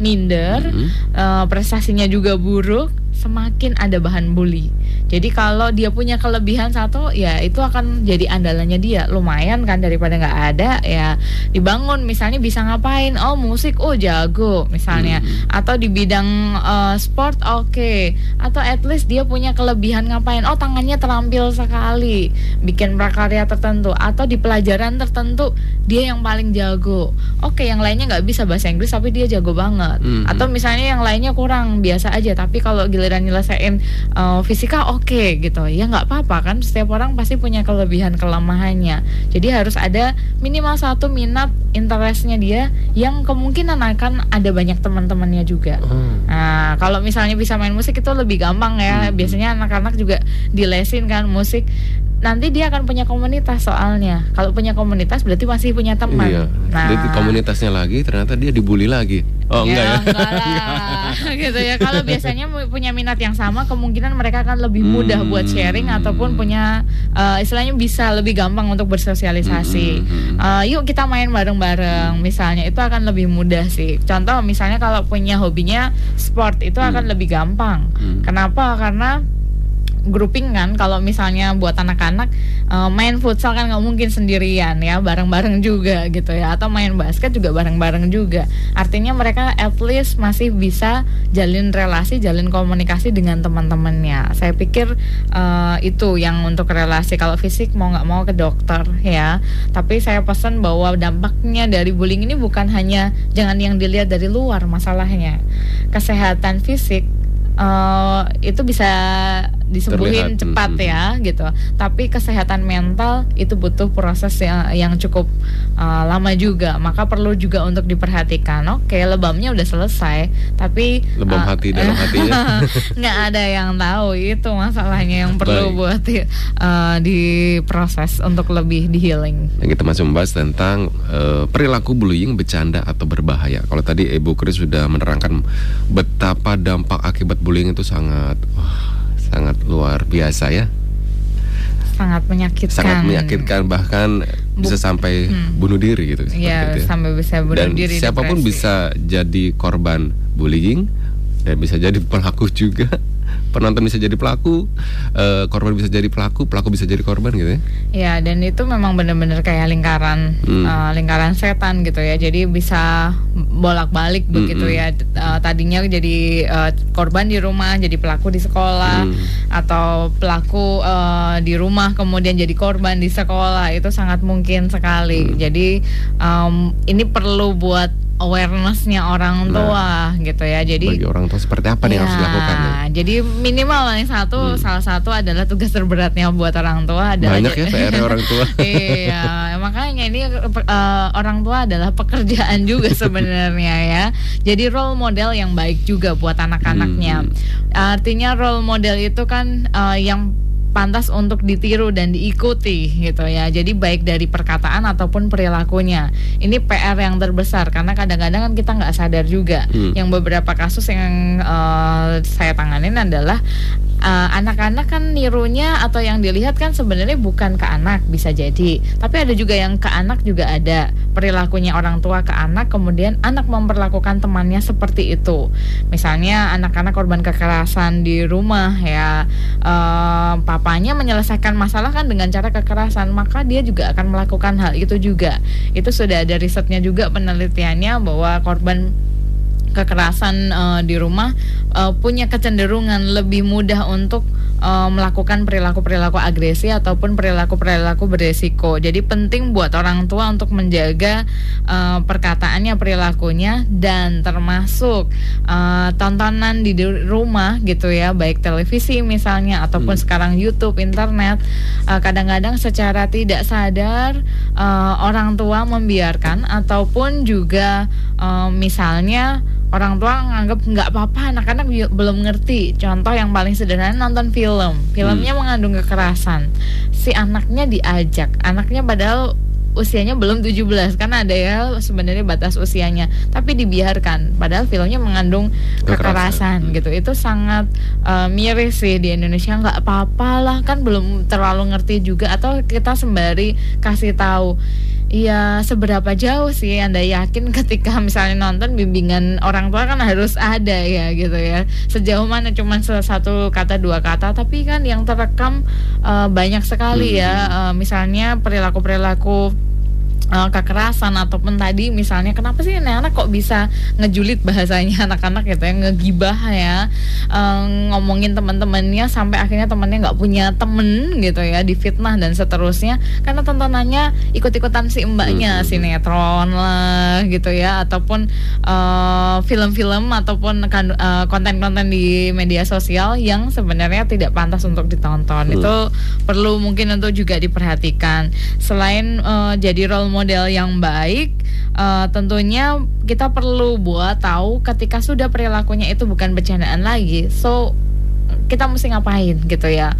minder hmm. uh, prestasinya juga buruk semakin ada bahan bully. Jadi kalau dia punya kelebihan satu, ya itu akan jadi andalannya dia. Lumayan kan daripada nggak ada, ya dibangun. Misalnya bisa ngapain? Oh musik, oh jago misalnya. Hmm. Atau di bidang uh, sport, oke. Okay. Atau at least dia punya kelebihan ngapain? Oh tangannya terampil sekali, bikin prakarya tertentu. Atau di pelajaran tertentu dia yang paling jago. Oke, okay, yang lainnya nggak bisa bahasa Inggris tapi dia jago banget. Hmm. Atau misalnya yang lainnya kurang biasa aja, tapi kalau giliran nyelesain uh, fisika oke okay, gitu. Ya nggak apa-apa kan setiap orang pasti punya kelebihan kelemahannya. Jadi harus ada minimal satu minat interestnya dia yang kemungkinan akan ada banyak teman-temannya juga. Hmm. nah kalau misalnya bisa main musik itu lebih gampang ya. Hmm. biasanya anak-anak juga dilesin kan musik nanti dia akan punya komunitas soalnya. Kalau punya komunitas berarti masih punya teman. Iya. Nah, Jadi komunitasnya lagi ternyata dia dibully lagi. Oh ya, enggak ya? Enggak lah. gitu ya. Kalau biasanya punya minat yang sama, kemungkinan mereka akan lebih mudah hmm. buat sharing ataupun punya uh, istilahnya bisa lebih gampang untuk bersosialisasi. Hmm. Uh, yuk kita main bareng-bareng misalnya itu akan lebih mudah sih. Contoh misalnya kalau punya hobinya sport itu akan hmm. lebih gampang. Hmm. Kenapa? Karena grouping kan kalau misalnya buat anak-anak uh, main futsal kan nggak mungkin sendirian ya bareng-bareng juga gitu ya. Atau main basket juga bareng-bareng juga. Artinya mereka at least masih bisa jalin relasi jalin komunikasi dengan teman-temannya. Saya pikir uh, itu yang untuk relasi. Kalau fisik mau nggak mau ke dokter ya. Tapi saya pesan bahwa dampaknya dari bullying ini bukan hanya jangan yang dilihat dari luar masalahnya. Kesehatan fisik uh, itu bisa disembuhin Terlihat, cepat mm-mm. ya gitu. Tapi kesehatan mental itu butuh proses yang yang cukup uh, lama juga. Maka perlu juga untuk diperhatikan. Oke, lebamnya udah selesai, tapi Lebam uh, hati dalam hatinya. nggak ada yang tahu itu masalahnya yang perlu Baik. buat di, uh, diproses untuk lebih di healing. Dan kita masih membahas tentang eh, perilaku bullying bercanda atau berbahaya. Kalau tadi Ibu Kris sudah menerangkan betapa dampak akibat bullying itu sangat wah, sangat luar biasa ya. Sangat menyakitkan. Sangat menyakitkan bahkan bisa sampai Hmm. bunuh diri gitu Iya, itu ya. sampai bisa bunuh Dan diri. siapa pun depresi. bisa jadi korban bullying dan bisa jadi pelaku juga. Penonton bisa jadi pelaku, eh, korban bisa jadi pelaku, pelaku bisa jadi korban gitu ya. Ya, dan itu memang benar-benar kayak lingkaran Hmm. uh, lingkaran setan gitu ya. Jadi bisa bolak-balik begitu Hmm, ya. Uh, tadinya jadi uh, korban di rumah, jadi pelaku di sekolah Hmm. atau pelaku uh, di rumah kemudian jadi korban di sekolah. Itu sangat mungkin sekali. Hmm. Jadi um, ini perlu buat awarenessnya orang tua gitu ya. Jadi Bagi orang tua seperti apa nih yang harus Ya, dilakukan nih? Jadi minimal yang satu, Hmm. salah satu adalah tugas terberatnya buat orang tua adalah Banyak ya PR orang tua. iya, makanya ini eh, orang tua adalah pekerjaan juga sebenarnya ya. Jadi role model yang baik juga buat anak-anaknya. Hmm. Artinya role model itu kan eh, yang pantas untuk ditiru dan diikuti gitu ya. Jadi baik dari perkataan ataupun perilakunya. Ini PR yang terbesar karena kadang-kadang kan kita nggak sadar juga. Hmm. Yang beberapa kasus yang eh, saya tanganin adalah eh, anak-anak kan nirunya atau yang dilihat kan sebenarnya bukan ke anak bisa jadi. Tapi ada juga yang ke anak juga ada perilakunya orang tua ke anak kemudian anak memperlakukan temannya seperti itu. Misalnya anak-anak korban kekerasan di rumah ya eh, papanya menyelesaikan masalah kan dengan cara kekerasan maka dia juga akan melakukan hal itu juga. Itu sudah ada risetnya juga penelitiannya bahwa korban kekerasan eh, di rumah eh, punya kecenderungan lebih mudah untuk eh, melakukan perilaku-perilaku agresi ataupun perilaku-perilaku beresiko. Jadi penting buat orang tua untuk menjaga eh, perkataannya, perilakunya dan termasuk eh, tontonan di rumah gitu ya, baik televisi misalnya ataupun Hmm. sekarang YouTube, internet. Kadang-kadang secara tidak sadar eh, orang tua membiarkan ataupun juga eh, misalnya orang tua nganggap nggak apa-apa anak-anak belum ngerti. Contoh yang paling sederhana nonton film. Filmnya mengandung kekerasan. Si anaknya diajak. Anaknya padahal usianya belum 17 karena ada ya sebenarnya batas usianya. Tapi dibiarkan. Padahal filmnya mengandung Kekerasan. kekerasan gitu. Itu sangat eh, miris sih di Indonesia. Nggak apa-apa lah kan belum terlalu ngerti juga. Atau kita sembari kasih tahu Iya, seberapa jauh sih Anda yakin ketika misalnya nonton bimbingan orang tua kan harus ada ya gitu ya. Sejauh mana cuman satu kata dua kata tapi kan yang terekam eh, banyak sekali ya. Eh, misalnya perilaku-perilaku eh, kekerasan ataupun tadi misalnya kenapa sih anak-anak kok bisa ngejulit bahasanya anak-anak gitu ya ngegibah ya eh, ngomongin teman-temannya sampai akhirnya temannya nggak punya temen gitu ya difitnah dan seterusnya karena tontonannya ikut-ikutan si mbaknya Hmm. sinetron lah gitu ya ataupun eh, film-film ataupun eh, konten-konten di media sosial yang sebenarnya tidak pantas untuk ditonton Hmm. itu perlu mungkin untuk juga diperhatikan selain eh, jadi role model yang baik eh, tentunya kita perlu buat tahu ketika sudah perilakunya itu bukan bercandaan lagi. So kita mesti ngapain gitu ya?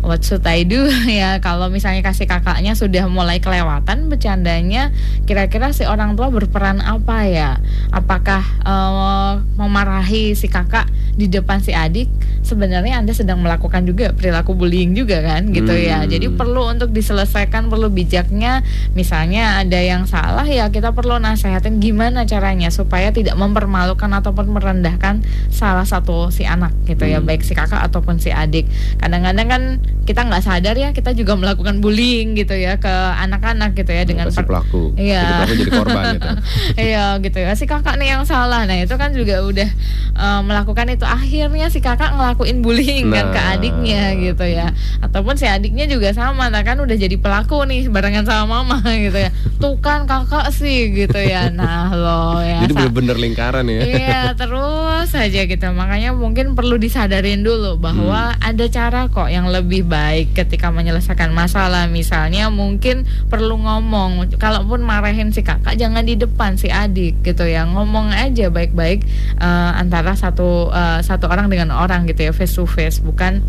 What should I do? Ya kalau misalnya kasih kakaknya sudah mulai kelewatan bercandanya kira-kira si orang tua berperan apa ya? Apakah eh, memarahi si kakak di depan si adik? Sebenarnya anda sedang melakukan juga perilaku bullying juga kan gitu ya. Hmm. jadi perlu untuk diselesaikan perlu bijaknya. Misalnya ada yang salah ya kita perlu nasehatin gimana caranya supaya tidak mempermalukan ataupun merendahkan salah satu si anak gitu ya. Hmm. baik si kakak ataupun si adik. Kadang-kadang kan kita nggak sadar ya kita juga melakukan bullying gitu ya ke anak-anak gitu ya dengan si pelaku, Iya. jadi pelaku jadi korban gitu. Iya gitu ya. Si kakak nih yang salah. Nah itu kan juga udah eh, melakukan itu. Akhirnya si kakak ngelakuin bullying kan ke Nah. adiknya gitu ya. Ataupun si adiknya juga sama. Nah kan udah jadi pelaku nih barengan sama mama gitu ya. Tuh kan kakak sih gitu ya. Nah lo ya Jadi bener-bener lingkaran ya. Iya terus saja gitu. Makanya mungkin perlu disadarin dulu bahwa Hmm. ada cara kok yang lebih baik ketika menyelesaikan masalah. Misalnya mungkin perlu ngomong kalaupun marahin si kakak jangan di depan si adik gitu ya. Ngomong aja baik-baik eh, antara satu eh, satu orang dengan orang gitu ya face to face bukan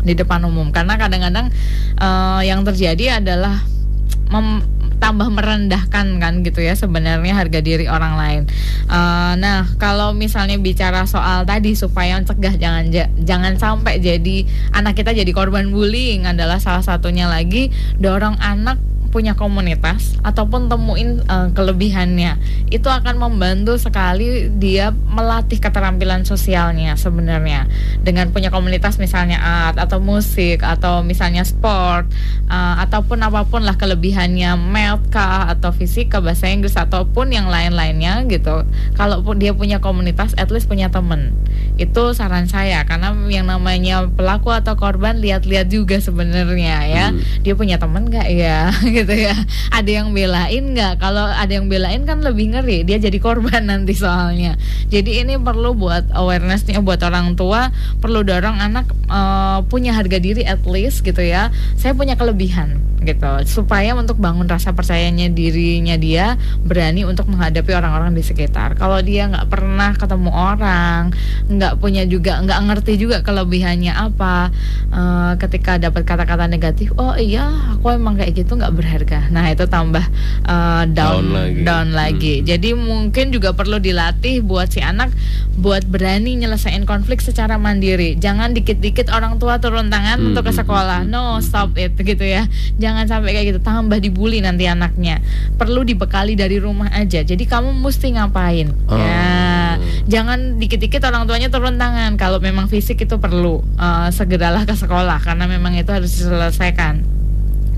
di depan umum. Karena kadang-kadang eh, yang terjadi adalah mem- tambah merendahkan kan gitu ya sebenarnya harga diri orang lain. Eh, nah kalau misalnya bicara soal tadi supaya mencegah jangan ja- jangan sampai jadi anak kita jadi korban bullying adalah salah satunya lagi dorong anak punya komunitas ataupun temuin eh, kelebihannya itu akan membantu sekali dia melatih keterampilan sosialnya sebenarnya. Dengan punya komunitas misalnya art atau musik atau misalnya sport eh, ataupun apa pun lah kelebihannya math kah atau fisika bahasa Inggris ataupun yang lain-lainnya gitu. Kalaupun dia punya komunitas at least punya temen. Itu saran saya karena yang namanya pelaku atau korban lihat-lihat juga sebenarnya ya. Hmm. dia punya temen nggak? Ya gitu ya. Ada yang belain nggak? Kalau ada yang belain kan lebih ngeri dia jadi korban nanti soalnya. Jadi ini perlu buat awarenessnya buat orang tua perlu dorong anak eh, punya harga diri at least gitu ya. Saya punya kelebihan gitu. Supaya untuk bangun rasa percayanya dirinya dia berani untuk menghadapi orang-orang di sekitar. Kalau dia nggak pernah ketemu orang nggak punya juga nggak ngerti juga kelebihannya apa eh, ketika dapat kata-kata negatif oh iya aku emang kayak gitu nggak berharga. Nah itu tambah eh, down Down lagi. down lagi. Hmm. jadi mungkin juga perlu dilatih buat si anak buat berani nyelesain konflik secara mandiri. Jangan dikit-dikit orang tua turun tangan Hmm, untuk ke hmm, sekolah. hmm, no hmm, stop it gitu ya. jangan sampai kayak gitu tambah dibully nanti anaknya. Perlu dibekali dari rumah aja. Jadi kamu mesti ngapain? Oh. ya jangan dikit-dikit orang tuanya turun tangan. Kalau memang fisik itu perlu eh, segeralah ke sekolah karena memang itu harus diselesaikan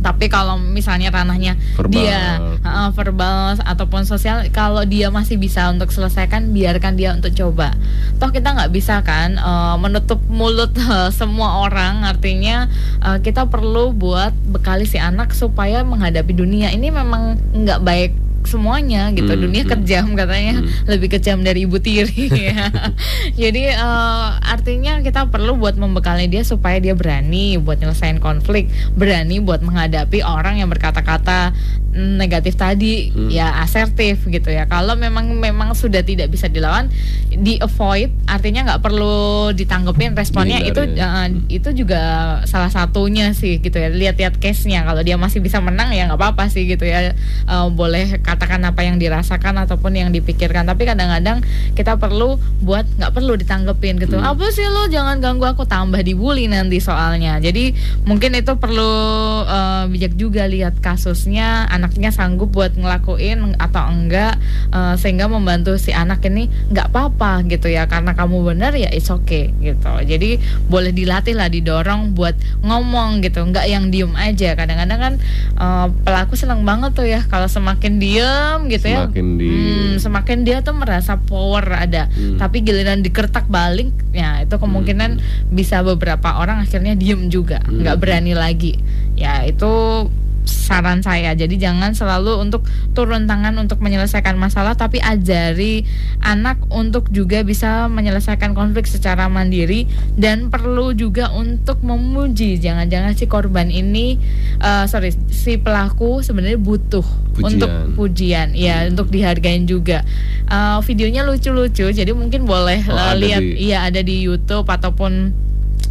tapi kalau misalnya ranahnya Verbal. dia uh, verbal ataupun sosial kalau dia masih bisa untuk selesaikan biarkan dia untuk coba. Toh kita nggak bisa kan uh, menutup mulut uh, semua orang. Artinya uh, kita perlu buat bekali si anak supaya menghadapi dunia. Ini memang nggak baik semuanya gitu Hmm, dunia hmm. kejam katanya Hmm. lebih kejam dari ibu tiri ya. jadi eh, artinya kita perlu buat membekali dia supaya dia berani buat nyelesain konflik berani buat menghadapi orang yang berkata-kata negatif tadi Hmm. ya asertif gitu ya kalau memang memang sudah tidak bisa dilawan di avoid artinya nggak perlu ditanggepin responnya itu Dihindari. eh, itu juga salah satunya sih gitu ya lihat-lihat case-nya kalau dia masih bisa menang ya nggak apa-apa sih gitu ya Eh, boleh katakan apa yang dirasakan ataupun yang dipikirkan. Tapi kadang-kadang kita perlu buat nggak perlu ditanggepin gitu. Hmm. apa sih lo? Jangan ganggu aku. Tambah dibully nanti soalnya. Jadi mungkin itu perlu eh, bijak juga lihat kasusnya. Anaknya sanggup buat ngelakuin atau enggak eh, sehingga membantu si anak ini nggak apa-apa gitu ya. Karena kamu benar ya it's okay gitu. Jadi boleh dilatih lah didorong buat ngomong gitu. Nggak yang diem aja. Kadang-kadang kan eh, pelaku seneng banget tuh ya kalau semakin diem gitu ya. Semakin di Hmm, semakin dia tuh merasa power ada. Hmm. tapi giliran dikertak balik ya itu kemungkinan bisa beberapa orang akhirnya diem juga. Hmm. nggak berani lagi. Ya itu saran saya. Jadi jangan selalu untuk turun tangan untuk menyelesaikan masalah tapi ajari anak untuk juga bisa menyelesaikan konflik secara mandiri dan perlu juga untuk memuji. Jangan-jangan si korban ini eh, sorry si pelaku sebenarnya butuh Pujian. untuk pujian. Ya untuk dihargain juga. Eh, videonya lucu-lucu jadi mungkin boleh Oh, eh, lihat. di- iya ada di YouTube ataupun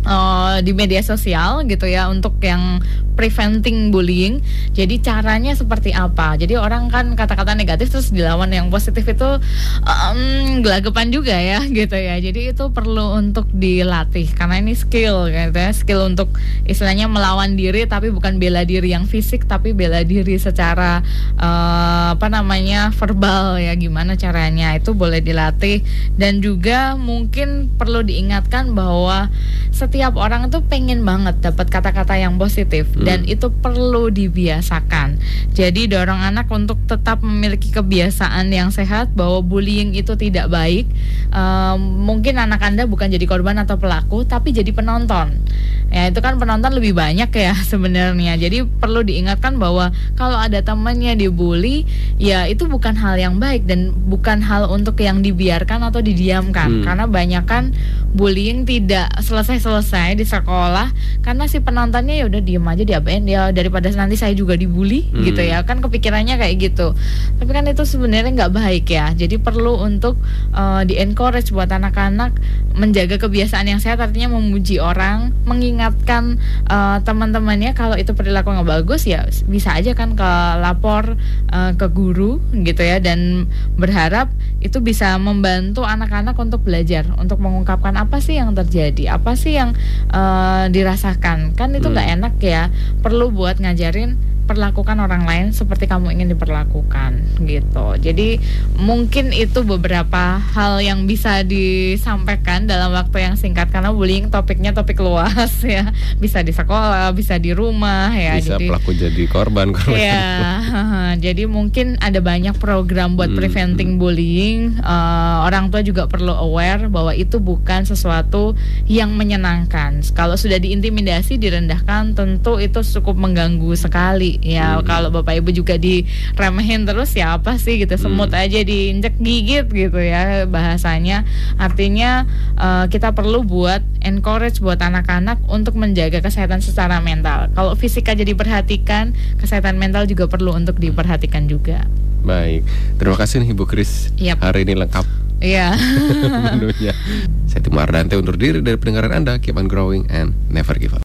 eh, di media sosial gitu ya untuk yang preventing bullying. Jadi caranya seperti apa? Jadi orang kan kata-kata negatif terus dilawan yang positif itu em, gelagapan juga ya gitu ya. Jadi itu perlu untuk dilatih karena ini skill gitu ya, skill untuk istilahnya melawan diri tapi bukan bela diri yang fisik tapi bela diri secara eh, apa namanya verbal ya gimana caranya itu boleh dilatih dan juga mungkin perlu diingatkan bahwa setiap orang itu pengen banget dapat kata-kata yang positif. Dan itu perlu dibiasakan. Jadi dorong anak untuk tetap memiliki kebiasaan yang sehat bahwa bullying itu tidak baik. Eh, mungkin anak anda bukan jadi korban atau pelaku, tapi jadi penonton. Ya itu kan penonton lebih banyak ya sebenarnya. Jadi perlu diingatkan bahwa kalau ada temannya dibully, ya itu bukan hal yang baik dan bukan hal untuk yang dibiarkan atau didiamkan. Hmm. Karena banyak kan bullying tidak selesai-selesai di sekolah karena si penontonnya ya udah diem aja diapain ya daripada nanti saya juga dibully Hmm. gitu ya. Kan kepikirannya kayak gitu. Tapi kan itu sebenarnya nggak baik ya. Jadi perlu untuk eh, di encourage buat anak-anak menjaga kebiasaan yang sehat. Artinya memuji orang mengingatkan eh, teman-temannya kalau itu perilaku nggak bagus ya bisa aja kan ke lapor eh, ke guru gitu ya. Dan berharap itu bisa membantu anak-anak untuk belajar untuk mengungkapkan apa sih yang terjadi apa sih yang eh, dirasakan. Kan itu Hmm. nggak enak ya perlu buat ngajarin perlakukan orang lain seperti kamu ingin diperlakukan gitu. Jadi mungkin itu beberapa hal yang bisa disampaikan dalam waktu yang singkat karena bullying topiknya topik luas ya. Bisa di sekolah, bisa di rumah ya. Bisa jadi pelaku jadi korban korban. Iya, jadi mungkin ada banyak program buat Hmm, preventing bullying. Eh, orang tua juga perlu aware bahwa itu bukan sesuatu yang menyenangkan. Kalau sudah diintimidasi, direndahkan, tentu itu cukup mengganggu sekali. Ya, Hmm. kalau bapak ibu juga diremehin terus, ya apa sih gitu, semut Hmm. aja diinjek gigit gitu ya bahasanya. Artinya eh, kita perlu buat encourage buat anak-anak untuk menjaga kesehatan secara mental. Kalau fisik aja diperhatikan, kesehatan mental juga perlu untuk diperhatikan juga. Baik, terima kasih nih Ibu Kris. Yap. Hari ini lengkap Iya. menunya. Saya Timo Ardante undur diri dari pendengaran Anda. Keep on growing and never give up.